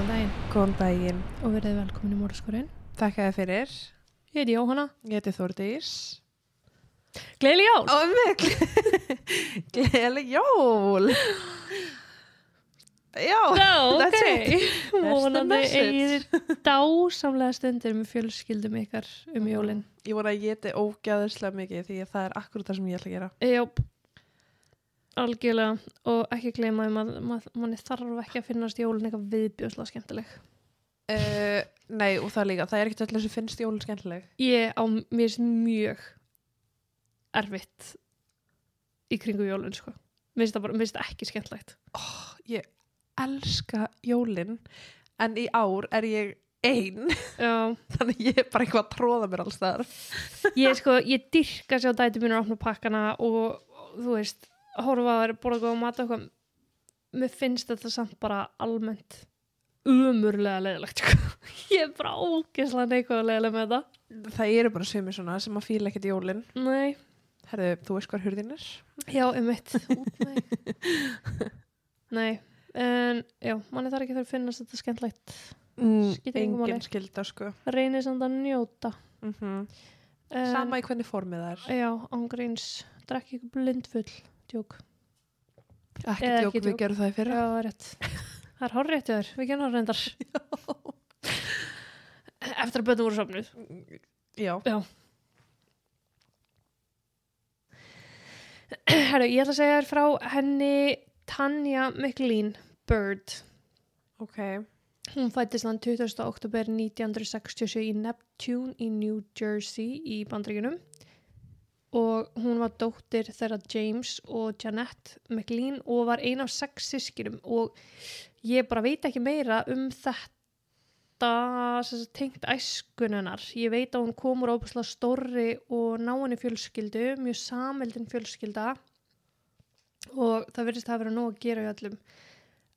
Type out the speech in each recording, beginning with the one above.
Góðan daginn Góðan daginn. og verið velkomin í Mórskurinn. Takk að þið fyrir. Ég heiti Jóhanna. Ég heiti Þórdís. Gleili jól! Ó, mig. Gleðileg jól. Já, Já, that's ok. Mónandi message. eigið dásamlega stundir með fjölskyldum ykkar um jólinn. ég voru að ég heiti ógæðislega mikið því að það er akkurat það sem ég ætla að gera. Jáp, algjörlega. Og ekki gleyma um að manni þarf ekki að finnast jólinn eitthvað viðbjóðslega skemmtileg. Uh, nei, og það líka. Það er ekkert öll sem finnst jólun skemmtileg. Ég á mér finnst mjög erfitt í kringu jólinn, sko. Mér finnst það bara, mér finnst það ekki skemmtilegt. Oh, ég elska jólin en í ár er ég ein Já. þannig ég er bara eitthvað að tróða mér alls þar. ég sko, ég dyrka sér á dæti mínu að opna pakkana og þú veist, horfa að vera borða góða mat og eitthvað mér finnst þetta samt bara almennt umurlega leðilegt sko. ég er bara ógeðslega neikvæða leðileg með þetta Það eru bara sumir svona sem að fíla ekkert jólin. nei, Herðu, þú veist hvað hurðin er? já, um mitt nei en já, manni þarf ekki þarf að finnast þetta skemmtlegt Mm, Skiptir engu máli. engin skilda sko. reynir samt að njóta Mm en, Sama í hvernig formið það er. já, ángríns, drekki ykkur blindfull djók Ekki Eða djók, ekki við djók. gerum það í fyrra. Já, rétt. Það er rétt hjá þér, við genum það reyndar. Eftir að bönnum voru sopnuð. Já. Herru, ég ætla að segja þér frá henni Tanja McLean Bird. Ok. Hún fættist þann 20. oktober 1967 í Neptune í New Jersey í bandreikinum og hún var dóttir þeirra James og Jeanette McLean og var ein af sex sískinum og ég bara veit ekki meira um þetta tengt æskunennar. Ég veit að hún komur óbúslega stórri og náinni fjölskyldu, mjög sameldin fjölskylda og það verðist að vera nóg að gera í öllum.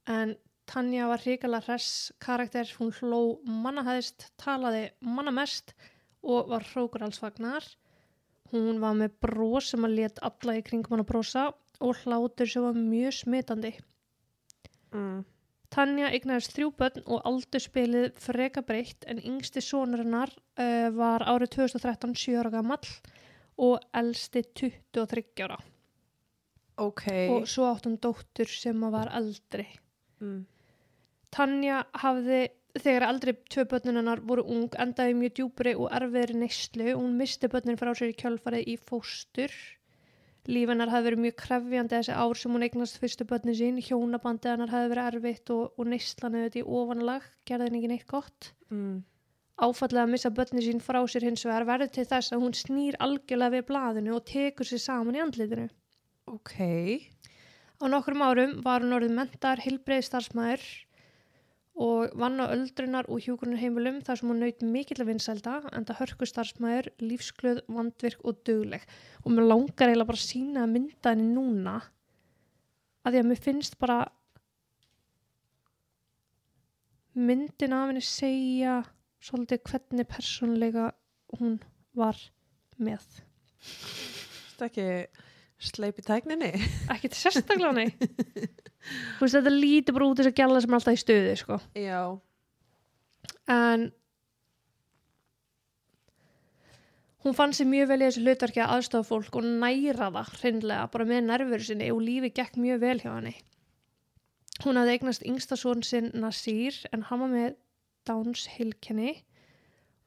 En Tanja var hrikalega hress karakter, hún hló mannahæðist, talaði mannamest og var hrókur alls fagnar. Hún var með brós sem að let alla í kringum hann að brosa og hlátur sem var mjög smitandi. Mm. Tanja eignaðist þrjú börn og aldurspilið freka breytt en yngsti sonurinnar uh, var árið 2013 7 ára gamall og elsti 23 ára. Ok. Og svo átt hún dóttur sem var eldri. Mm. Tanja hafði þegar aldrei tvö börnunarnar voru ung endaði mjög djúpri og erfiðri neyslu. Og hún misti börnin frá sér í kjölfarið í fóstur. Lífennar hafði verið mjög krefjandi þessi ár sem hún eignast fyrstu börnin sín. Hjónabandið hennar hafði verið erfitt og, og neyslan auðvitað í ofanlag gerði henni ekki neitt gott. Mm. áfallið að missa börnin sín frá sér hins vegar verður til þess að hún snýr algjörlega við blaðinu og tekur sér saman í andlitinu. Ok. Á nokkrum árum var hún orðið mentar hilbreið starfsmæður og vann á öldrunar og hjúgrunarheimilum þar sem hún naut mikill að vinsælda en það hörku starfsmæður, lífsglöð, vandvirk og dugleg. Og mér langar eiginlega bara að sína að mynda henni núna að því að mér finnst bara myndin af henni segja svolítið hvernig persónleika hún var með. Þetta ekki sleip í tækninni? Ekki til sérstaklega nei. Þú veist þetta lítur bara út þess að gæla sem er alltaf í stuði sko. Já. en hún fann sér mjög vel í þessu hlutverki að aðstofa fólk og næra það hreinlega bara með nervur sinni og lífi gekk mjög vel hjá henni hún hafði eignast yngsta son sinn Nasir en hann var með Downs heilkenni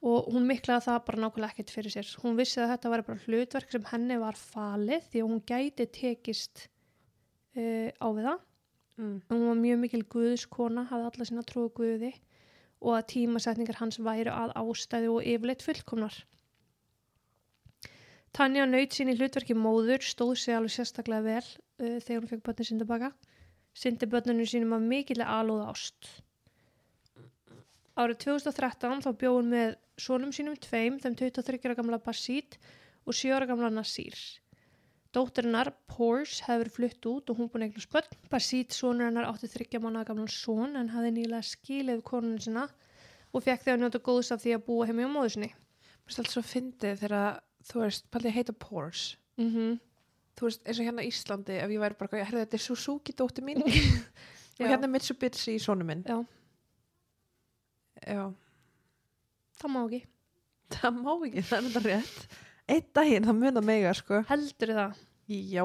og hún miklaði það bara nákvæmlega ekkert fyrir sér. Hún vissi að þetta var bara hlutverk sem henni var falið því að hún gæti tekist uh, á við það. Mm. hún var mjög mikil guðskona hafði alla sína trúi guði og að tímasetningar hans væru að ástæðu og yfirleitt fullkomnar. Tanja naut sín í hlutverki móður stóð sig alveg sérstaklega vel uh, þegar hún fekk börnin sín tilbaka sindi börnunum sínum af mikilega alúð ást. Árið 2013 þá bjóð hún með sonum sínum tveim, þeim 23 ára gamla Basit og 7 ára gamla Nasir Dótturinnar, Porsche, hefði verið flutt út og hún búin eignast börn. Basit, sonur hennar, átti þryggja mánuða gamlan son en hafði nýlega skilið konunum sinna og fekk að njóta góðs af því að búa heim í móðu sinni. Mér finnst alltaf svo fyndið þegar þú veist, paldið að heita Porsche. Mm -hmm. Þú veist, eins og hérna í Íslandi, ef ég væri bara, herrðu, þetta er Suzuki dóttir mín og hérna Mitsubishi í sonu minn. Já. Já, það má ekki það má ekki, það er þetta rétt. Einn daginn það muna mega, sko. heldur það, Já,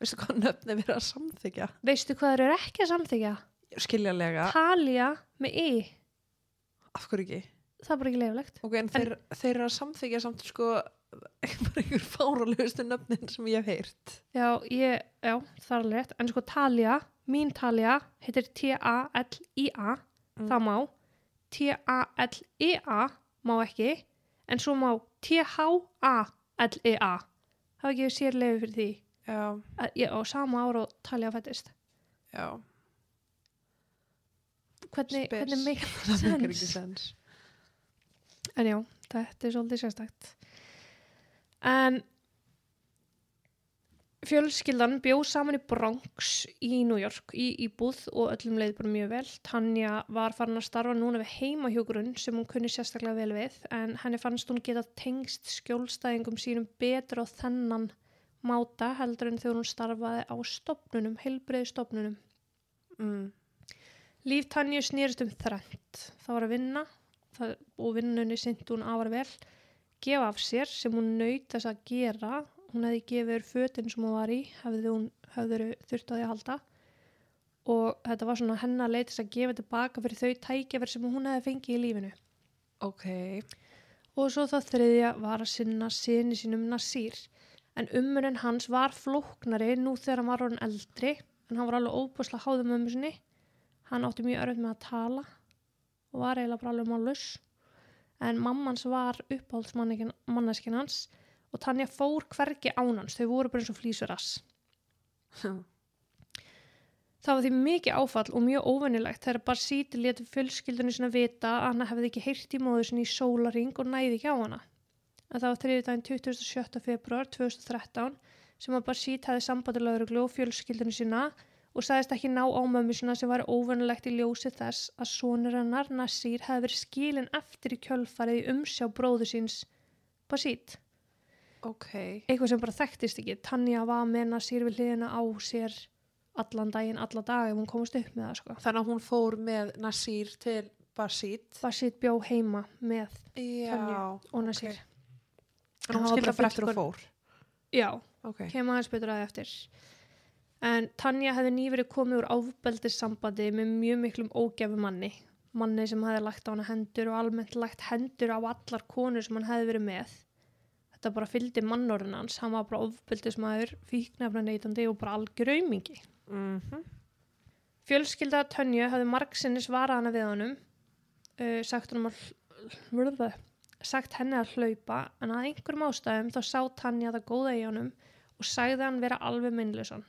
veistu hvað nöfn er verið að samþykja? veistu hvað eru ekki að samþykja Skiljanlega, Talía með y af hverju ekki? það er bara ekki leiflegt Ok, en þeir, þeir eru að samþykja samt sko bara einhver fáralugustu nöfnin sem ég hef heyrt. já, ég, já, það er alveg rétt en sko Talía, mín Talía heitir T-A-L-I-A Mm. það má T-A-L-I-A má ekki en svo má T-H-A-L-I-A hafa ekki sér leifi fyrir því? Já, á sama ára og Talía fættist já. hvernig, hvernig meikar Það það ekki sens. en já, þetta er svolítið sérstakt. En fjölskyldan bjóð saman í Bronx í New York í íbúð og öllum leið bara mjög vel Tanja var farin að starfa núna við heimahjógrun sem hún kunni sérstaklega vel við en henni fannst hún geta tengst skjólstæðingum sínum betur á þennan máta heldur en þegar hún starfaði á stopnunum, heilbreiði stopnunum Mm. Líf Tanju snýrist um þrennt. Það var að vinna það, og vinnunni sindi hún afar vel. Gefa af sér sem hún naut þess að gera. Hún hefði gefið fötin sem hún var í, hefði hún hefði þurft á því að halda. Og þetta var svona hennar leið þess að gefa tilbaka fyrir þau tækjafir sem hún hefði fengið í lífinu. Ok. Og svo það þriðja var að sinna sinni sínum Nasir. En umurinn hans var flóknari nú þegar hann var orðin eldri, en hann var alveg óbúslega háðum mömmu sinni. Hann átti mjög örfitt með að tala og var eiginlega bara alveg málus. En mammans var uppáhaldsmanneskinn hans og Tanja fór hvergi án hans, þau voru bara eins og flýsurass. Það var því mikið áfall og mjög óvennilegt þegar Barsíti létu fjölskyldunni sinna vita að hann hefði ekki heyrt í móðu sinni í sólaring og næði ekki á hana. En það var þriði daginn 27. februar 2013 sem að Barsít hefði sambandi lauruglu og fjölskyldunni sína og sagðist ekki ná á mömmu sinna sem var óvennilegt í ljósi þess að sonur hennar Nassir hefði verið skilin eftir í kjölfarið í umsjá bróðu síns Barsít. Ok. Eitthvað sem bara þekktist ekki. Tanja var með Nassir við hliðina á sér allan daginn, alla dag ef hún komast upp með það sko. Þannig að hún fór með Nasir til Basit. Basit bjó heima með Já. Tanja og Nasir. Þannig að hún skildi bara eftir og fór. Já, Ok. kem aðeins betur aðeins eftir. En Tanja hefði nýverið komið úr áfbeldissambandi með mjög miklum ógæfu manni. Manni sem hefði lagt á hana hendur og almennt lagt hendur á allar konur sem hann hefði verið með. Þetta bara fylgdi mannorinn hans. Hann var bara ofbeldismæður, fíknefna neytandi og bara algjör aumingi. Mm Fjölskylda Tönju hafði margsinnis varað hana við honum, uh, sagt, honum að sagt henni að hlaupa, en að einhverjum ástæðum þá sá Tanja það góða í honum og sagði hann vera alveg minnlausan.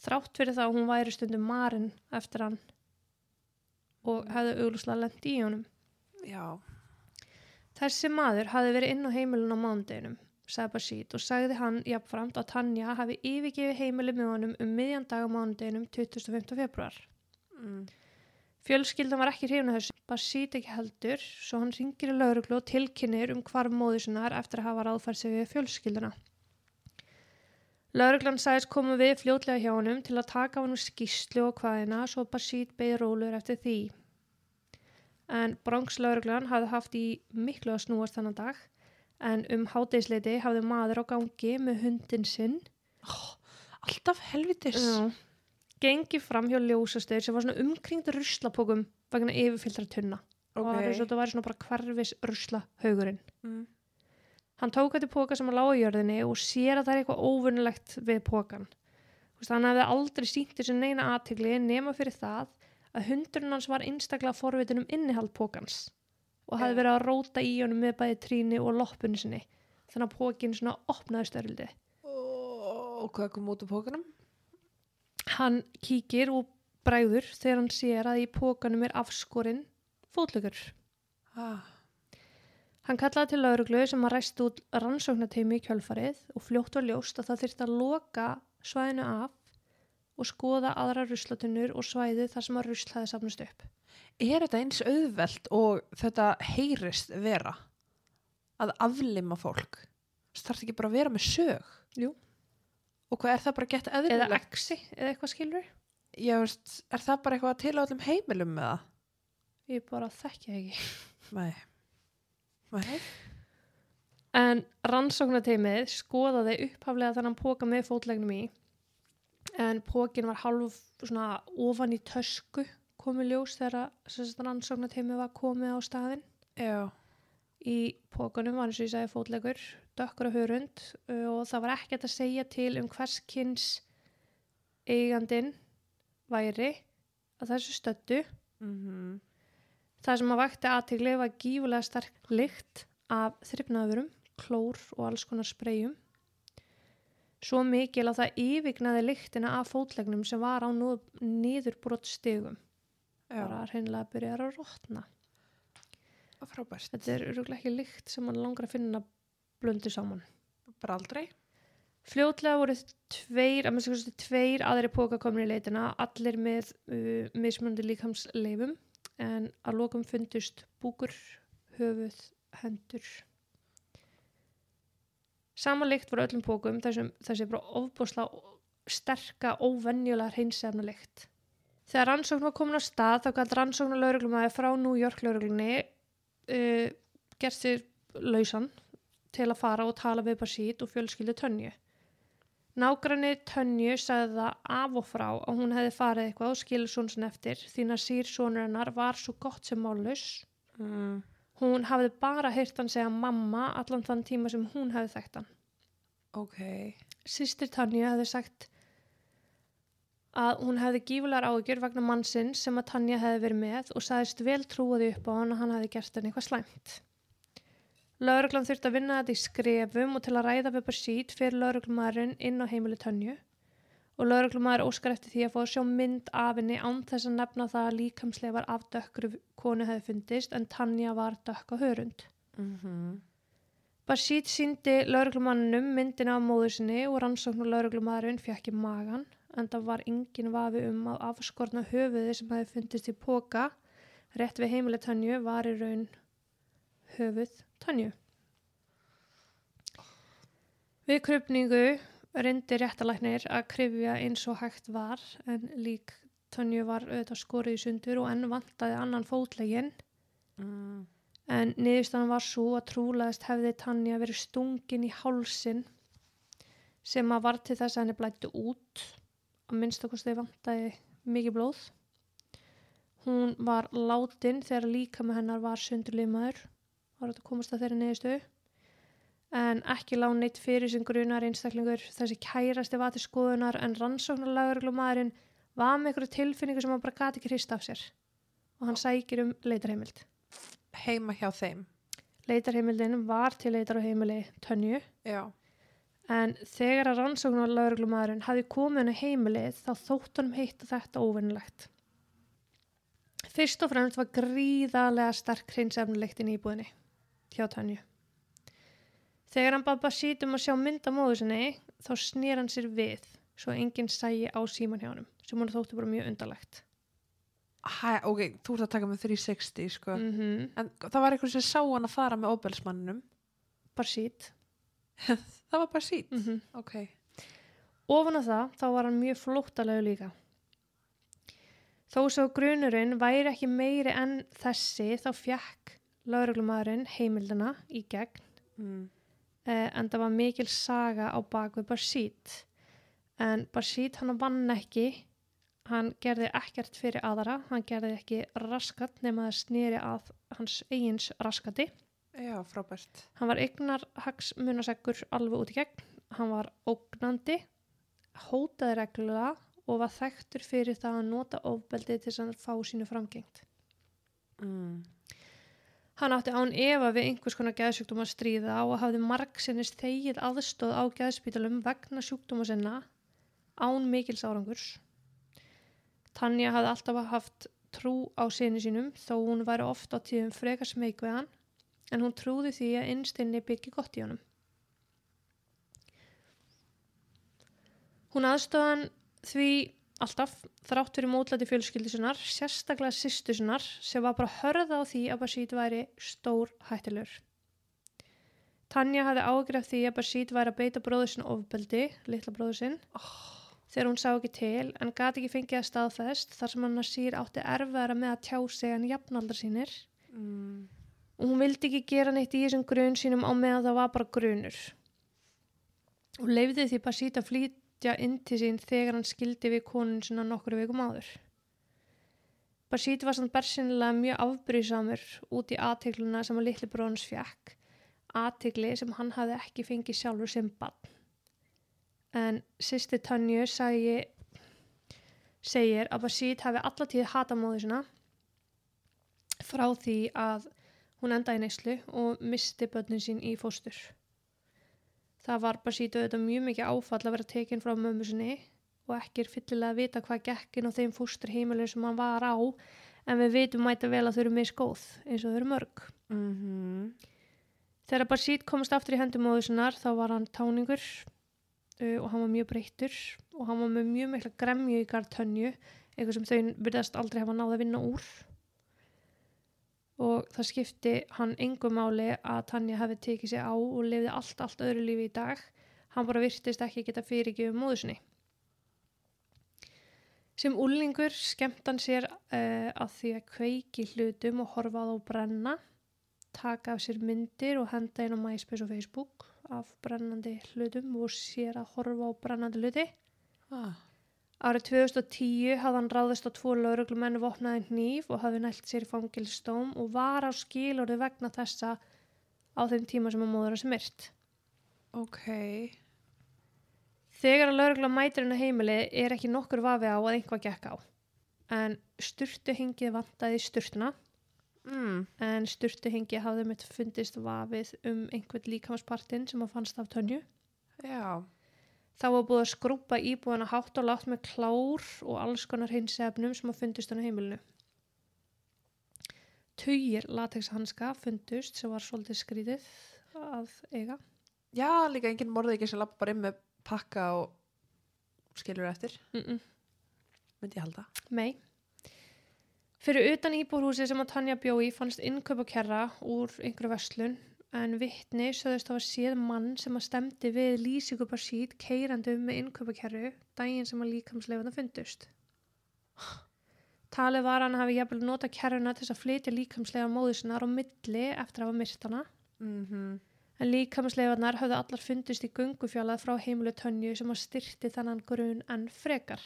Þrátt fyrir það að hún væri stundum marinn eftir hann og hefði auglúslega lent í honum. Já. Þessi maður hafði verið inn á heimilun á mándeginum, sagði Basit og sagði hann jafnframt að Tanja hafi yfirgefið heimili með honum um miðjan dag á mándeginum 25. februar. Mm. Fjölskyldan var ekki hrifna þessu, Basit ekki heldur, svo hann ringir í lauruglu og tilkynir um hvar móður sinnar eftir að hafa ráðfært sig við fjölskylduna. Lauruglan sagðist koma við fljótlega hjá honum til að taka hann skýslu og hvaðina svo Basit beði rólur eftir því. En Bronx lauruglan hafði haft í miklu að snúast þannig dag en um hátegisleiti hafði maður á gangi með hundin sinn Alltaf helvitis. Já. Gengi fram hjá ljósastöður sem var svona umkringd ruslapókum vegna yfirfylltra tunna. Og það var svona bara hverfis ruslahaugurinn. Mm. Hann tók þetta póka sem að lága í jörðinni og sér að það er eitthvað óvunnilegt við pókan. Hann hefði aldrei sínt þessu neina aðtegli nema fyrir það að hundurinn hans var einstaklega forvitin um innihald pókans og hefði Já. verið að róta í honum með bæði tríni og loppunni sinni. Þannig að pókin svona opnaði störldi. Og hvað kom út úr pókanum? Hann kíkir og bræður þegar hann sér að í pókanum er afskorinn fótlökur. Ah. Hann kallaði til lauruglu sem að ræst út rannsóknarteimi í kjölfarið og fljótt var ljóst að það þyrfti að loka svæðinu af og skoða aðra ruslatunnur og svæði þar sem að rusl hefði safnast upp. Er þetta eins auðvelt og þetta heyrist vera að aflima fólk? Það þarf ekki bara að vera með sög? Jú. Og hvað er það bara gett Eða eðlilegt? exi, eða eitthvað skilur. Já, veist, er það bara eitthvað til á öllum heimilum með það? ég bara þekki það ekki. Nei. Nei. En rannsóknateimið skoðaði upphaflega þannig póka með fótlegnum í en pókin var hálf svona ofan í tösku komið ljós þegar rannsóknateimið var komið á staðinn. Já. Í pókanum var eins og ég sagði fótlegur, dökkur á hörund uh, og það var ekkert að segja til um hvers kynns eigandin væri að þessu stöttu. Mm Það sem að vakti aðtigli var gífulega sterk lykt af þryfnaðurum, klór og alls konar spreyjum. Svo mikil að það yfignaði lyktina af fótlegnum sem var á nýðurbrott stigum. Já. Bara hreinlega að byrja að rótna. Frábært. Þetta er öruglega ekki lykt sem mann langar að finna blöndu saman. Bara aldrei. Fljótlega voru tveir, að kosti tveir aðri póka komin í leitina, allir með uh, mismunandi líkamsleifum en að lokum fundust búkur, höfuð, hendur. Samanlykt voru öllum pókum þessum, þessi bara ofbúsla sterka, óvenjulega hreinsefna lykt. Þegar rannsókn var komin á stað þá gæti rannsókn og lauruglumæði frá New York lauruglunni uh, gert sér lausan til að fara og tala við Basít og fjölskyldu Tönju. Nágranni Tönju sagði það af og frá að hún hefði farið eitthvað og skilur svona sinni eftir því að sír sonur hennar var svo gott sem mállus. Mm. Hún hafði bara heyrt hann segja mamma allan þann tíma sem hún hefði þekkt hann. Ok. Sistir Tönju hefði sagt að hún hefði gífulegar áhyggjur vegna mannsinn sem að Tanja hefði verið með og sagðist vel trúaði upp á hann að hann hefði gert henni eitthvað slæmt. Lauruglan þurfti að vinna þetta í skrefum og til að ræða við Basít fyrir lauruglumæðurinn inn á heimili Tönju og lauruglumæður óskar eftir því að að sjá mynd af henni án þess að nefna það að líkamslega var af dökkru konu hefði fundist en Tanja var dökk á hörund. Mm Basít síndi lauruglumannunum myndina af móður sinni og rannsókn og lauruglumæðurinn fjekk í magan en það var engin vafi um að afskorna höfuði sem hefði fundist í póka rétt við heimili Tönju var í raun höfuð Tönju. Við krupningu reyndi réttalæknir að krifja eins og hægt var en lík Tönju var auðvitað skorið í sundur og enn vantaði annan fótlegin Mm. en niðurstaðan var svo að trúlegaðist hefði Tanja verið stungin í hálsin sem að var til þess að henni blættu út að minnst okkur stegi vantaði mikið blóð. Hún var látin þegar líka með hennar var sundurlimaður var þetta komast að þeirri niðurstöðu en ekki lág neitt fyrir sem grunar einstaklingur þessi kærasti var til skoðunar en rannsóknarlagur var með einhverju tilfinningu sem hann bara gati ekki hrist af sér og hann sækir um leitarheimild. Heima hjá þeim. Leitarheimildin var til leitar á heimili Tönju Já. en þegar að rannsóknarlaugurglumæðurinn hafi komið henni heimilið þá þótt honum heitt þetta óvinnilegt. Fyrst og fremst var gríðarlega sterk hreinsefnilegt í íbúðinni hjá Tönju. Þegar hann bað Basít um að sjá mynda móðu sinni þá snýr hann sér við svo enginn sægi á síman hjá honum sem hann þótti bara mjög undarlegt. Hæ, ok, þú ert að taka með 360, sko. Mm En það var einhver sem sá hann að fara með óbelsmannunum. Basít. Það var bara sít. Mm Ok. Ofan á það þá var hann mjög flóttalegu líka. Þó svo grunurinn væri ekki meiri en þessi þá fjekk lauruglumæðurinn heimildina í gegn Mm. Eh, en það var mikil saga á bakvið Barsít. En Barsít hann vann ekki, hann gerði ekkert fyrir aðra, hann gerði ekki raskat nema það snýri að hans eigins raskati. Já, frábært. Hann var eignar hagsmunaseggur alveg út í gegn. Hann var ógnandi, hótaði reglulega og var þekktur fyrir það að nota ofbeldi til þess að fá sínu framgengt. Mm. Hann átti án efa við einhvers konar geðsjúkdóma að stríða og hafði margsinnis þegið aðstóð á geðspítalum vegna sjúkdóma sinna án mikils árangurs. Tanja hafði alltaf haft trú á sinni sínum þó hún væri oft á tíðum frekar smeyk við hann en hún trúði því að innstinni byggi gott í honum. Hún aðstóðan því alltaf þrátt fyrir mótlæti fjölskyldi sinnar, sérstaklega sýstu sinnar sem var bara hörða á því að Basít væri stór hættilur. Tanja hafði ágraf því að Basít væri að beita bróður sinn ofbeldi, litla bróður sinn, þegar hún sá ekki til en gati ekki fengið að staðfest þar sem hann að sír átti erfæra með að tjá sig en jafnaldar sínir Mm. og hún vildi ekki gera neitt í þessum grun sínum á meðan það var bara grunur og leifði því Basit að flytja inn til sín þegar hann skildi við konun sinna nokkru vikum áður. Basit var samt bersinlega mjög afbrísamur út í aðtegluna sem að litli bróðans fjekk, aðtegli sem hann hafði ekki fengið sjálfur sem bann. En sýsti Tannju segir að Basit hafi allatíð hata móðu sinna frá því að hún endaði neyslu og misti börnin sín í fóstur. Það var bara sítu auðvitað mjög mikið áfall að vera tekinn frá mömmu sinni og ekki er fyllilega að vita hvað gekkin á þeim fósturheimilum sem hann var á en við vitum mæta vel að þau eru misgóð eins og þau eru mörg. Mm Þegar Basit komast aftur í hendum móðu sinnar þá var hann táningur uh, og hann var mjög breyttur og hann var með mjög mikla gremju í gartönju eitthvað sem þau virðast aldrei hafa náð að vinna úr og það skipti hann engum máli að Tanja hefði tekið sig á og lifði allt, allt öðru lífi í dag. Hann bara virtist ekki geta fyrirgjöfum móðu sinni. Sem úlingur skemmt hann sér uh, að því að kveiki hlutum og horfa á brenna, taka af sér myndir og henda inn á MySpace og Facebook af brennandi hlutum og sér að horfa á brennandi hluti. ah. Árið 2010 hafði hann ráðist á tvo lauruglumenn vopnaði hníf og hafði nælt sér í fangilstóm og var á skilorðu vegna þessa á þeim tíma sem að móður hans myrt. Ok Þegar að laurugla mætir hennar heimili er ekki nokkur vafi á að einhvað gekk á. En sturtuhingið vantaði sturtuna mm. en sturtuhingið hafði mitt fundist vafið um einhvern líkamspartinn sem að fannst af tönju. Já Þá var búið að skrúpa íbúðana hátt og látt með klár og alls konar hins efnum sem að fundist hann á heimilinu. Tugir latexhanska fundust sem var svolítið skrítið að eiga. Já, líka enginn morði ekki sem lappa bara inn með pakka og skilur eftir Mm -mm. myndi ég halda Nei. Fyrir utan íbúrhúsi sem að Tanja bjói fannst innkaupakerra úr einhverju verslun en vittni sögðust hafa séð mann sem að stemdi við lýsingubasít keirandi um með innkaupakerru daginn sem að líkamsleifana fundust. Talið var að hann hafi jafnvel nota kerruna til að flytja líkamsleifar móðusinnar á milli eftir að hafa myrt hana mm -hmm. en líkamsleifarnar höfðu allar fundist í gungufjálað frá heimilu tönju sem að styrti þennan grun en frekar.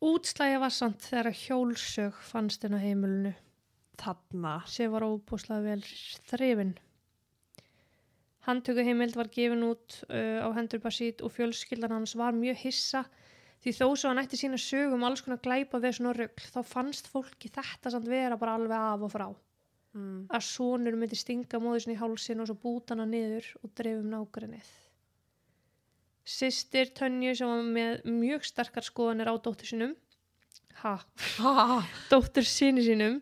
Útslægi var samt þegar að hjólsög fannst inn á heimilinu Þarna sem var óbúslega vel þrifin. Handtöku heimild var gefin út uh, á hendur Basít og fjölskyldan hans var mjög hissa því þó svo hann ætti sína sögum alls konar glæpa við svona rugl þá fannst fólki þetta samt vera bara alveg af og frá. mm. Að sonur myndi stinga móðusin í hálsin og svo búta hana niður og dreifum nágrennið. Sistir Tönju sem var með mjög sterkar skoðanir á dóttur sinum, ha, ha, dóttur sinni sínum,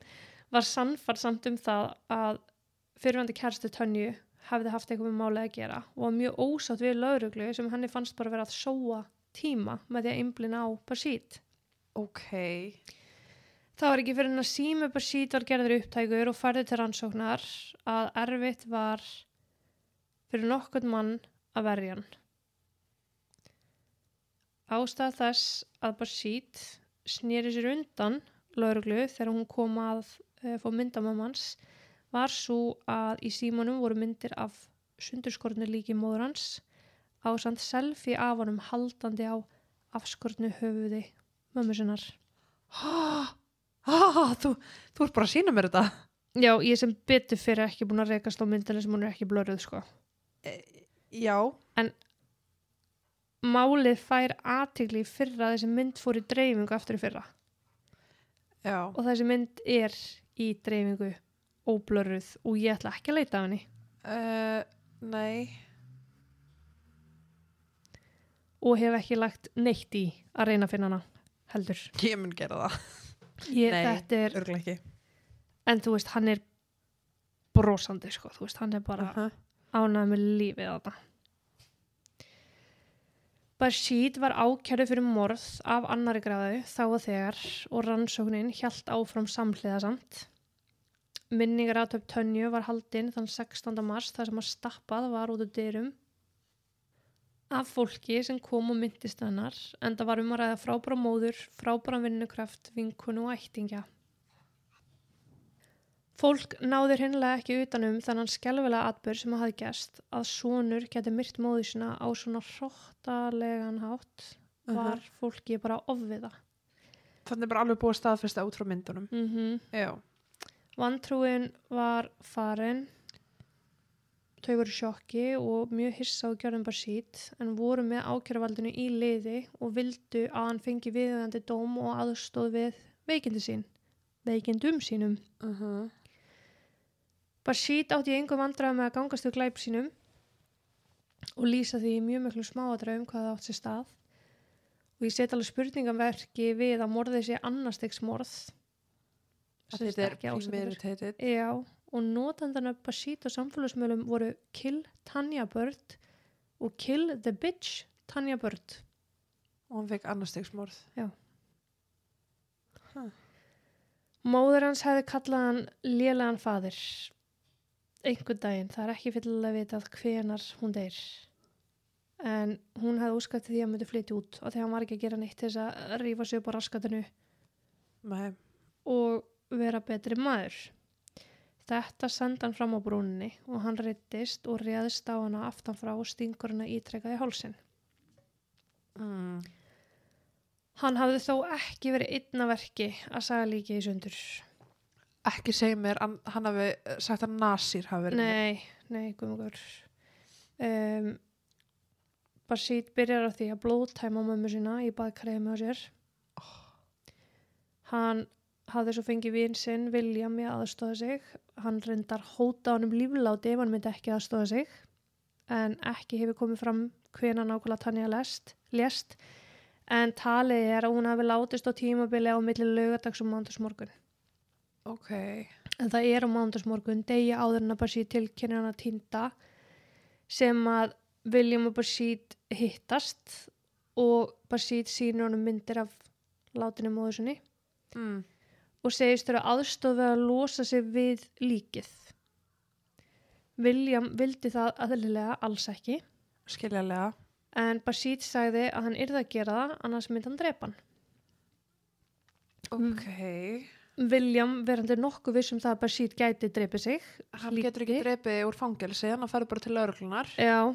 var sannfart samt um það að fyrirvændi kærstu Tönju hafði haft eitthvað með málið að gera og var mjög ósátt við lauruglu sem henni fannst bara vera að sóa tíma með því að einblina á Basít. Ok Það var ekki fyrir en að sími Basít var gerður upptækur og færði til rannsóknar að erfitt var fyrir nokkurn mann að verja hann. Ástæð þess að Basít snýri sér undan lauruglu þegar hún kom að uh, fá myndamömmans var svo að í símanum voru myndir af sundurskornu líki móður hans á samt selfie af honum haldandi á afskornu höfuði mömmu sinnar. ha, ha, þú, þú ert bara að sína mér þetta Já, ég sem betur fyrir ekki búin að rekast á myndina sem hún er ekki blöruð, sko. Já Málið fær aðtigli í fyrra þessi mynd fór í dreifingu aftur í fyrra. Já Og þessi mynd er í dreifingu óblöruð og ég ætla ekki að leita af henni. uh, Nei Og hef ekki lagt neitt í að reyna að finna hana, heldur. Ég mun gera það Ég, Nei. Er, Örglega ekki en þú veist, hann er brosandi, sko. Þú veist, hann er bara... uh -huh. ánægð með lífið þarna. Bashid var ákjærðu fyrir morð af annari gráðu þá og þegar og rannsóknin hjælt áfram samhliða samt. Minningar aðtöp Tönju var haldinn þann 16. mars þar sem að stappað var út úr dyrum af fólki sem kom og myndist hennar en það var um að ræða frábæra móður, frábæra vinnukraft, vinkunu og ættingja. Fólk náður hinnlega ekki utanum þannig skelvilega atbyrð sem hafði gæst að sonur geti myrt móður sína á svona hróttalegan hátt var fólki bara ofviða. Þannig bara alveg búið að staðfesta út frá myndunum. Mm Já. Vantrúin var farin, þau voru sjokki og mjög hissa á gjörðum bara sít en voru með ákjöruvaldinu í liði og vildu að hann fengi viðöðandi dóm og aðstóð við veikindi sín, veikindum sínum. Uh -huh. Bashir átti í engum vandræði með að gangast við glæp sínum og lýsa því mjög miklu smáadröfum hvað það átt sér stað. Og ég set alveg spurningamverki við að morðið sé annarstegs morð. Sem Þetta er premeditated. Já, og notandana Bashir á samfélagsmiðlum voru Kill Tanya Bird og Kill the Bitch Tanya Bird. Og hann fekk annarstegsmorð. Móður hans hefði kallað hann lélegan fadir einhvern daginn, það er ekki fyllilega vitað hvenar hún deyr. En hún hefði úskatt því að hann myndi flytja út og þegar hann var ekki að gera neitt þess að rífa sig upp á raskatinu. Nei. og vera betri maður. Þetta senda hann fram á brúninni og hann reyttist og réðist á hana aftan frá og stingur hana ítrekað í hálsin Mm. hann hafði þó ekki verið einna verki að saga líki í sundur Ekki segja mér, hann, hafi eh, sagt að Nasir hafi verið. Nei, nei, guðmugur. Um, Barsít byrjar á því að blóðtæma mömmu sína í baðkræði með sér. Hann hafði svo fengið vinn sinn William í að aðstóða sig. Hann reyndar hóta honum lífláti ef hann myndi ekki aðstóða sig. En ekki hefur komið fram hvena nákvæmlega Tanja lest, lest. En talið er að hún hafi látist á tímabili á milli lögadags og mándagsmorgun. Ok. En það er á mándagsmorgun, degi áður en að Bashir tilkynna hana týnda sem að William og Bashir hittast og Bashir sýnir honum myndir af látinu móður sinni Mm. og segist þurfa aðstoð við að losa sig við líkið. William vildi það aðlilega alls ekki Skiljalega. en Bashir sagði að hann yrði að gera það annars myndi hann drepa hann. Ok. William verandi nokkuð vissum það að Bashir gæti dreipið sig. Hann getur ekki drepið úr fangelsi, hann farið bara til lauruglunar. Já,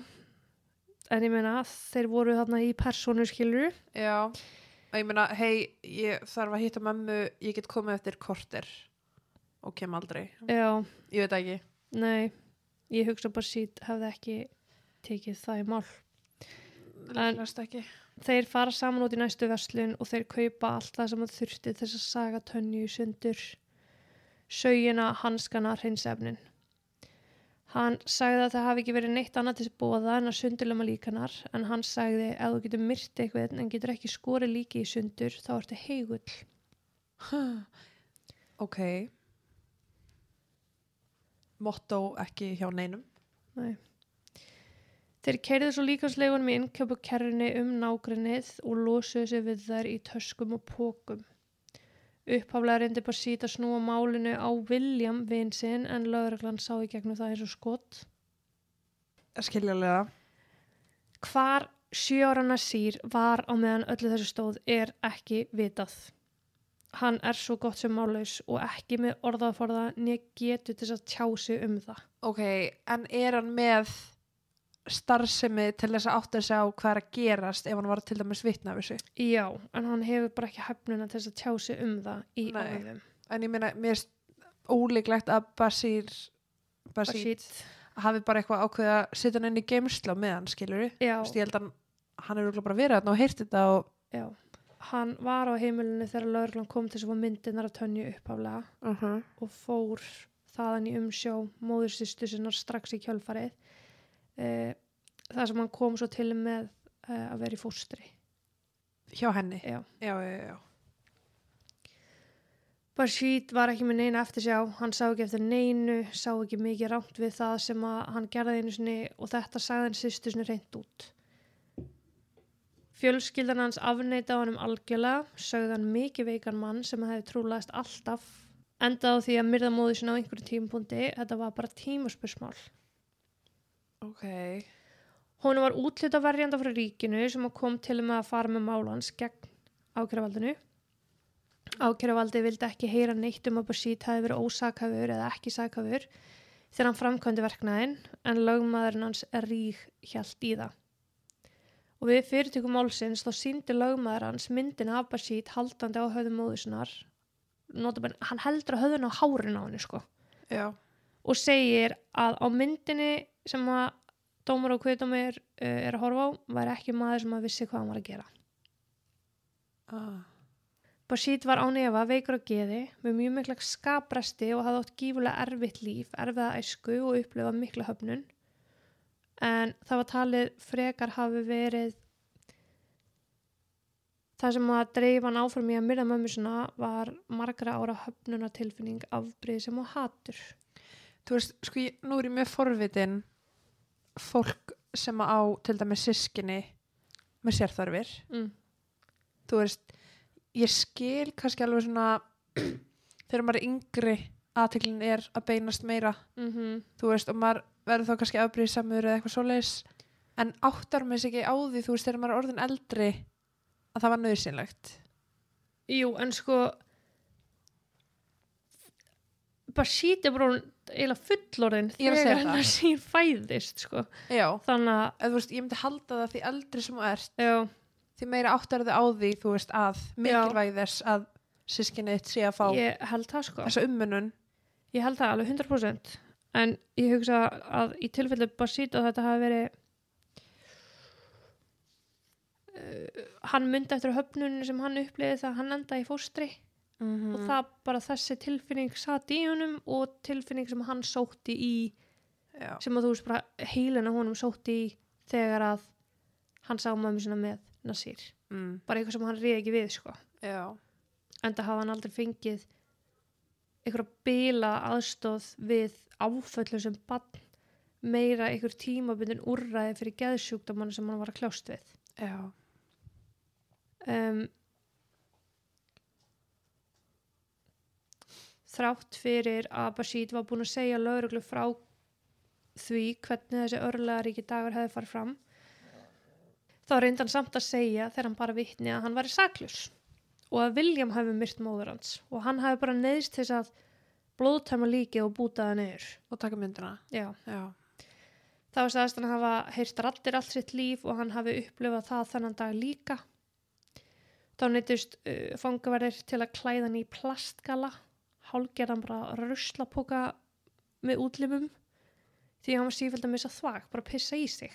en ég meina þeir voru þarna í persónu skilur. Já. Og ég meina, hei, ég þarf að hitta mömmu, ég get komið eftir korter og kem aldrei. Já, Ég veit ekki. nei, ég hugsa sít hefði ekki tekið það í mál. En-. Þeir fara saman út í næstu verslun og þeir kaupa allt það sem að þurfti þess að saga tönju í sundur. Saugina, hanskana, hreinsefnin. Hann sagði að það hafi ekki verið neitt annað til bóða en að sundurlema líkanar en hann sagði ef þú getur myrt eitthvað en getur ekki skorið líki í sundur þá ertu heigull. Ok. Motto ekki hjá neinum. Nei. Þeir keirðu svo líkanslegunum í innkjöpukerrunni um nágrinnið og losuðu sig við þær í töskum og pókum. Upphaflega reyndi bara síta snúa málinu á William vinsinn en lögreglan sá í gegnum það eins og skott. Skiljalega. Hvar sjö ára Nasir var á meðan öllu þessu stóð er ekki vitað. Hann er svo gott sem málaus og ekki með orðaforða nýja getur til að tjá sig um það. Ok, en er hann með starfsemi til þess að átta sig á hvað er að gerast ef hann var til dæmis vitna af þessu? Já, en hann hefur bara ekki hefnuna til þess að tjá sig um það í orðum. En ég meina, mér er ólíklegt að Basir Bashir. hafi bara eitthvað ákveðið að setja hann inn í geimsla með hann, skilur við? Já, Ég held að hann, hann örugglega bara verið þarna og heyrt þetta og... já. Hann var á heimilinu þegar lauruglan kom til þess að myndirnar að tönju uppaflega Uh -huh. og fór þaðan í umsjá móðursistu sinnar strax í kjölfarið. Eh, það sem hann kom svo til með eh, að vera í fóstri. Hjá henni? Já. Já, já, já. Bashir var ekki með neina eftir sjá, hann sá ekki eftir neinu, sá ekki mikið rámt við það sem hann gerði einu sinni og þetta sagði hann sýstu sinni reynd út. Fjölskyldan hans afneita á hann um algjörlega, sögði hann mikið veikan mann sem hefði trúlaðist alltaf, endaði á því að myrða móðu sinna á einhverju tímapunkti, þetta var bara tímaspursmál. Ok. Hún var útlita verjanda frá ríkinu sem kom til með að fara með málans gegn ákjöruvaldinu. Ákjöruvaldi vildi ekki heyra neitt um að Bashir hafi verið ósakafur eða ekki sakafur þegar hann framkvæmdi verknæðin en lögmaðurinn hans rík hjælt í það. Og við fyrirtökum málsins þá síndi lögmaður hans myndin af Bashir haldandi á höfðum móðusinnar. Notabene, hann heldur að höfðun á hárin á henni sko Já. og segir að á myndinni sem að dómar og kviðdómir uh, er að horfa á var ekki maður sem að vissi hvað hann var að gera. Ah. Bashir var án efa veikur á geði með mjög mikla skapresti og hafði átt gífulega erfitt líf, erfiða æsku og upplifað mikla höfnun. En það var talið frekar hafi verið það sem að dreif hann áfram í að myrða mömmu sinna var margra ára höfnunatilfinning afbrið sem og hatur. Þú veist, sko, ég, nú er ég með forvitin fólk sem á til dæmis sískinni með sérþarfir. Mm. Þú veist, ég skil kannski alveg svona þegar maður er yngri aðteklin er að beinast meira Mm -hmm. þú veist, og maður verður þá kannski afbrýðsamur eða eitthvað svoleiðis en áttar maður sig ekki á því, þú veist, þegar maður er orðin eldri að það var nöðsynlegt Jú, en sko Bashir er bara orðinn eiginlega fullorðin að þegar það. hann sín fæðist sko. Já, þannig að þú veist, ég myndi halda það því eldri sem þú ert, já, því meira áttar þið á því, þú veist, að mikilvægi þess að sískinni þitt sé að fá ég held það sko. þessa ummunun Ég held það alveg 100% en ég hugsa að í tilfellu Basít að þetta hafi verið uh, hann myndi eftir höfnunum sem hann uppliði þegar hann endaði í fóstri mm og það bara þessi tilfinning satt í honum og tilfinning sem hann sótti í Já, sem að þú veist bara heilina honum sótti í þegar að hann sá mömmu sinna með Nasir. Mm. bara eitthvað sem hann reyði ekki við sko. Já, enda hafa hann aldrei fengið einhverja bila aðstóð við áföllum sem bann meira einhver tímabundin úrræði fyrir geðsjúkdamann sem hann var að kljást við. Já. Um, þrátt fyrir að Bashid var búin að segja lögreglu frá því hvernig þessi örlegaríki dagur hefði farið fram þá reyndi hann samt að segja þegar hann bara vitni að hann væri saklus og að William hefði myrt móður hans og hann hefði bara neðst þess að blóðtæma líkið og bútaði niður. Og taka myndina já. Já, var sagðist hann hafa heyrt rattir allt sitt líf og hann hafi upplifað það þennan dag líka. Þá neytist uh, fangaverðir til að klæða hann í plastgala, hálgerðan bara ruslapoka með útlimum því hann var sífæld að missa þvag, bara pissa í sig.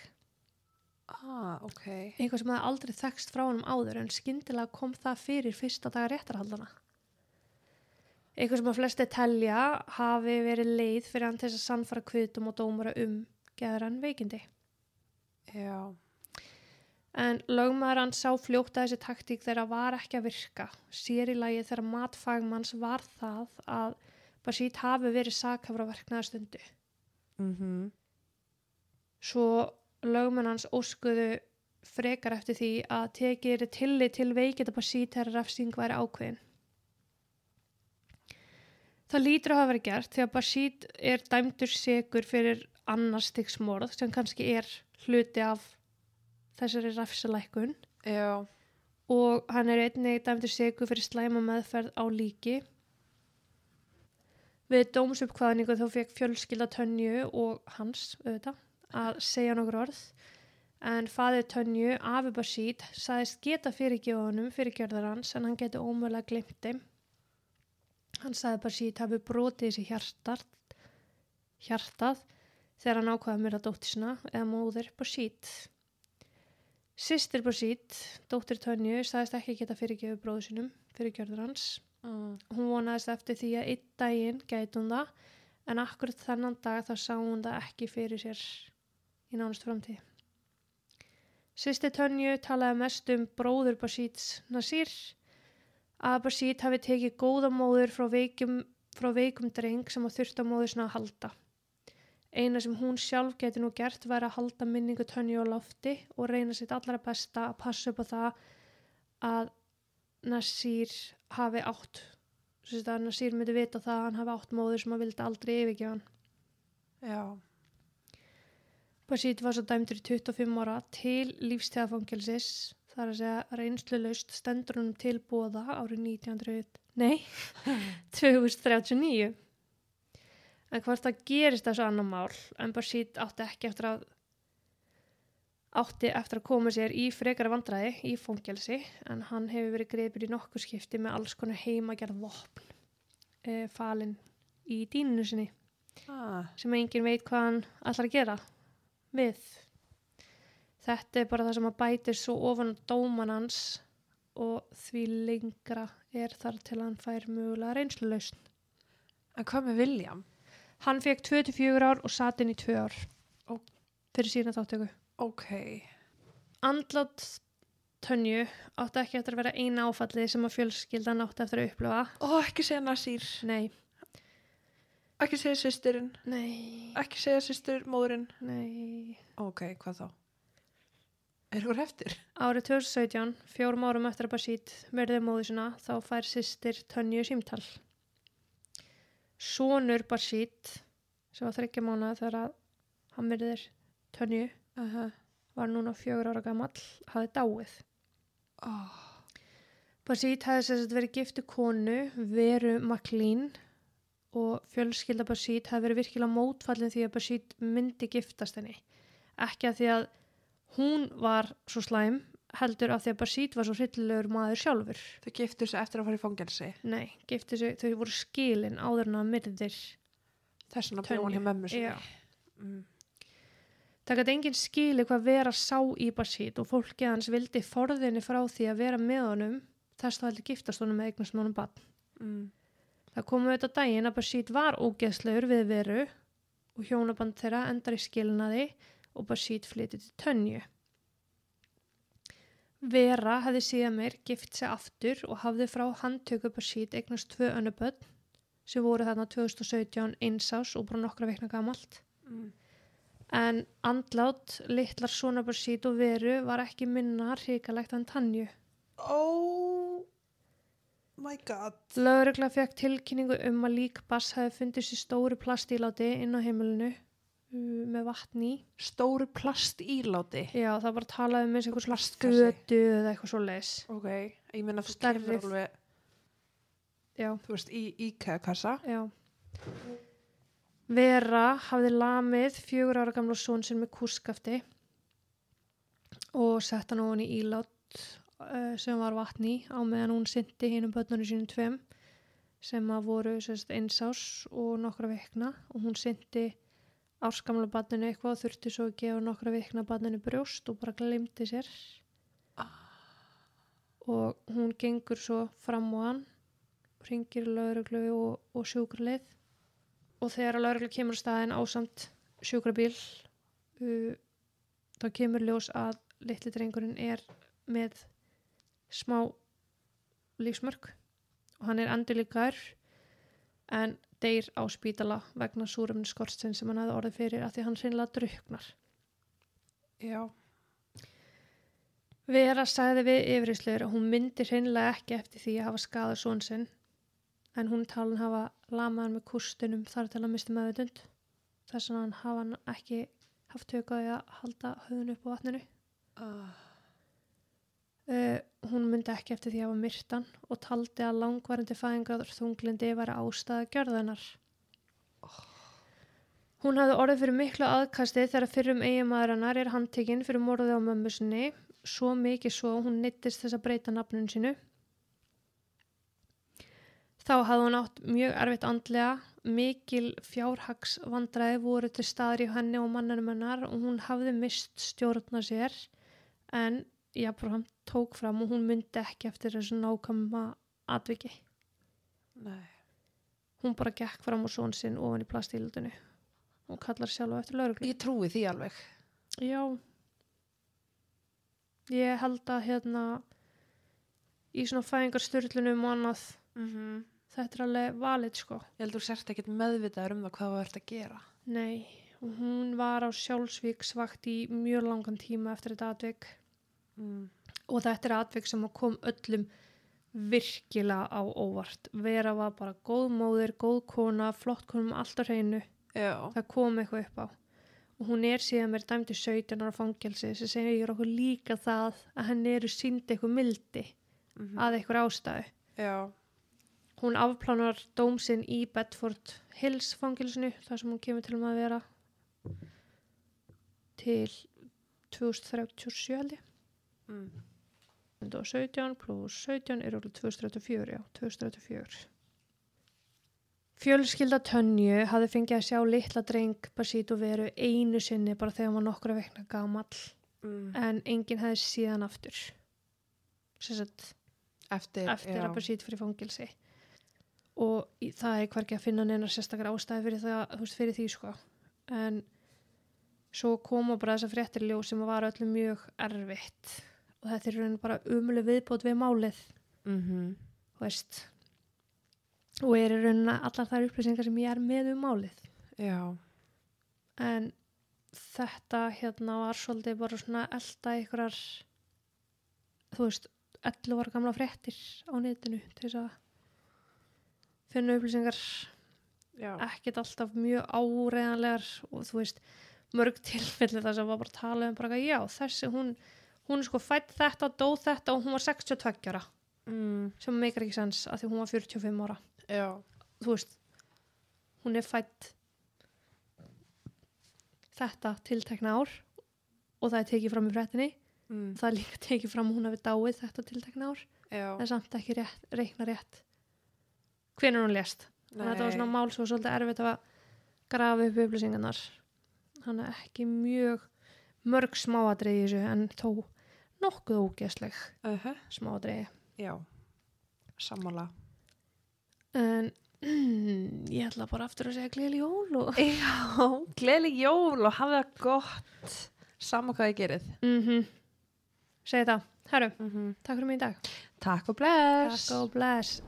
ah, ok Eitthvað sem hafði aldrei þekst frá hann áður en skyndilega kom það fyrir fyrsta daga réttarhaldana. Eitthvað sem að flesti telja hafi verið leið fyrir hann þess að sannfara kvitum og dómara um geðran veikindi. Já, En lögmaður hann sá fljótt að þessi taktík þeirra var ekki að virka. Sér í lagi þegar matfagmanns var það að Basít hafi verið sakhafra verknaða stundu. mhm Svo lögmenn hans óskuðu frekar eftir því að tekið er tillit til veikita Basít þegar refsing væri ákveðin. Það lítur að hafa verið gert því að Basít er dæmdur segur fyrir annars stigsmorð sem kannski er hluti af þessari refsalækkun. Já, og hann er einnig dæmdur segur fyrir slæma meðferð á líki. Við dómsuppkvaðningu þá fekk fjölskylda Tönju og hans auðvitað að segja nokkur orð en faðið Tönju, Afi Basít, sagðist geta fyrirgjóðunum fyrirgjörðar hans en hann geti ómögulega glemt þeim. Hann sagði Basít hafi brotið þessi hjartað, hjartað þegar hann ákvaða mér að dóttir sinna eða móðir Basít. Sistir Basít, dóttir Tönju, sagðist ekki geta fyrirgjöfu bróðu sinum fyrir gjörður hans. mm. Hún vonaðist eftir því að einn daginn gæti hún það, en akkurat þennan dag þá sá hún það ekki fyrir sér í nánast framtíð. Sistir Tönju talaði mest um bróður Basíts Nasir, að Basít hafi tekið góða móður frá veikum, frá veikum dreng sem á móður sinna að halda. Eina sem hún sjálf geti nú gert væri að halda minningu Tönju á lofti og reyna sitt allra besta að passa upp á það að Nasir hafi átt sagt að Nasir myndi vita það að hann hafi átt móður sem að vildi aldrei yfirgefa hann. Já, Basít var svo dæmdur í 25 ára til lífstíðafangelsis þar að segja reynslu laust stendur honum til bóða árið 1900 nei, 2039 en hvort það gerist þessu annar mál en Basít átti ekki eftir að átti eftir að koma sér í frekara vandræði í fangelsi en hann hefur verið greipur í nokkur skipti með alls konar heimagerð vopn e, falin í dínunu sinni ah, sem enginn veit hvað hann ætlar að gera við. Þetta er bara það sem að bætir svo ofan dóman hans og því lengra er þar til hann fær mögulega reynslulausn. en hvað með William? Hann fekk 24 ár og satt inn í 2 ár Ó. fyrir sína þáttöku. ok, Andlátt Tönju átti ekki eftir að vera eina áfallið sem að fjölskyldan átti eftir að upplifa. ó ekki segja Nasir Nei, ekki segja sýstirinn, nei, ekki segja sýstir móðurinn nei. ok, hvað þá? er ykkur eftir? Árið 2017, fjórum árum eftir að Basít verði móðu sinna, þá fær sýstir Tönju símtal. Sónur Basít, sem var þryggja mánuða þegar að hann verðir Tönju, Uh -huh. var núna fjögur ára gamall, hafði dáið. oh. Basít hefði sérst verið giftu konu, Veru McLean, og fjölskylda Basít hefði verið virkilega mótfallin því að Basít myndi giftast henni. Ekki að því að hún var svo slæm, heldur af því að Basít var svo hryllilegur maður sjálfur. þau giftur sig eftir að fara í fangelsi Nei, giftu sig, þau voru skilin áður en að myrðir. þess vegna Tönju. bjóð hann hjá mömmu Já. mm. Það gæti enginn skili hvað vera sá í Basít og fólkið hans vildi forðinni frá því að vera með honum þess þá heldur giftast honum með eignast með honum bann. Mm. Það komu auðvitað daginn að Basít var ógeðslegur við veru og hjónaband þeirra endar í skilnaði og Basít flytið til Tönju. Vera hefði síðan meir gift sig aftur og hafði frá handtöku Basít eignast tvö önnuböld sem voru þarna 2017 einsás og bara nokkra veikna gamalt. Mm. En andlát, litlar svona Basít og veru var ekki minna hrikalegt en Tanju. oh my god Lögregla fekk tilkynningu um að lík Bass hefði fundist í stóru plastíláti inn á heimilinu með vatni í. stóru plast íláti Já, það bara talaði um eins og Plastkassi. götu eða eitthvað svo leis. ok, ég meina þú kemur alveg Já, þú veist, í IKEA-kassa já. Vera hafði lamið fjögur ára gamla són sinn með kúskafti og sett hann ofan í ílát uh, sem var vatni á meðan hún syndi hínum börnunum sínum tveim sem að voru einsás og nokkra vikna og hún syndi árskamla barninu eitthvað og þurfti svo að gefa nokkra vikna barninu brjóst og bara glimti sér. Og hún gengur svo fram á hann ringir lauruglu og, og sjúkralið og þegar lauruglu kemur staðin ásamt sjúkrabíl uh, þá kemur ljós að litli drengurinn er með smá lífsmörk. Og hann er endurlíkar en deyr á spítala vegna súrumni skorstinn sem hann hafði orðið fyrir að því hann hreinlega druknar. já, Vera sagði við yfirrislur að hún myndi hreinlega ekki eftir því að hafa skadað són sinn en hún talin hafa lamaðan með kústunum þar til að misti meðvitund þess að hann hafa hann ekki haft tökaði að halda höfðun upp á vatninu. uh, Uh, hún myndi ekki eftir því að hafa myrtan og taldi að langvarandi fæðingar þunglindi væri ástæða gjörðunar. Hún hafði orðið fyrir miklu aðkasti þegar fyrrum eiginmaðurinnar er handtekinn fyrir morðið á mömmu sinni, svo mikið svo hún nittist þess að breyta nafnun sínu. Þá hafði hún átt mjög erfitt andlega, mikil fjárhagsvandræði voru til staður í henni og mannanum hennar og hún hafði mist stjórna sér en jafnfram tók fram og hún myndi ekki eftir þessu nákvæma atviki. nei Hún bara gekk fram á són sinn ofan í plastíldunni og kallar sjálf eftir lauruglu. ég trúi því alveg Já. Ég held að hérna í svona fæðingarstyrlunum og annað mm -hmm. þetta er alveg valið sko. ég heldur sért ekkert meðvitaður um það hvað þú ert að gera Nei, og hún var á sjálfsvíksvakt í mjög langan tíma eftir þetta atvik mm. Og þetta er atvik sem kom öllum virkilega á óvart. Vera var bara góð móðir, góð kona, flott konum allt á hreinu. já, Það kom eitthvað upp á. og hún er síðan mér dæmdi 17 ára fangelsi sem segir okkur líka það að henni eru sínd eitthvað mildi Mhm. að eitthvað ástæðu Já. hún afplánar dóm sinn í Bedford Hills fangilsinu þar sem hún kemur til um að vera til 2037 held ég Mm. 117 pluss 17 er okkur 2034 já, 2034 Fjölskylda Tönju hafði fengið að sjá litla dreng Basítu veru einu sinni bara þegar hann var nokkra vekna gamall. Mm. en enginn hefði síðan aftur. Sem sagt Eftir, eftir að Basít fyrir fangilsi og það er hvergi að finna neina sérstakar ástæði fyrir, það, veist, fyrir því sko. En svo koma bara þessar fréttir í ljós sem var öllum mjög erfitt og þetta er rauninni bara umulig viðbót við málið Mhm. þú veist og er í rauninni allar þær upplýsingar sem ég er með um málið Já. en þetta hérna var svolítið bara svona elda einhverjar þú veist 11 ára gamla fréttir á netinu til þess að finna upplýsingar ekkert alltaf mjög áreðanlegar og þú veist mörg tilfelli þar sem var bara að tala um bara já þessi hún hún er sko fætt þetta, dó þetta og hún var 62 ára Mm. sem meikar ekki sens að því hún var 45 ára Já. þú veist hún er fætt þetta tiltekna ár og það er tekið fram í fréttinni Mm. það er líka tekið fram hún hafi dáið þetta tiltekna ár Já. en samt ekki rétt, reikna rétt hvenær hún að þetta var svona mál svo svolítið erfitt að grafa upp upplýsingarnar þannig að ekki mjög mörg smáadreið í þessu en þó nokkuð ógeðsleg Uh -huh. smáadreið Já. Sammála. en ég ætla bara aftur að segja gleyli jól og Já. Gleðli jól og hafa það gott. Sama hvað ég gerið. mhm segi það, herru, Mm -hmm. takk fyrir mig í dag Takk og bless. takk og bless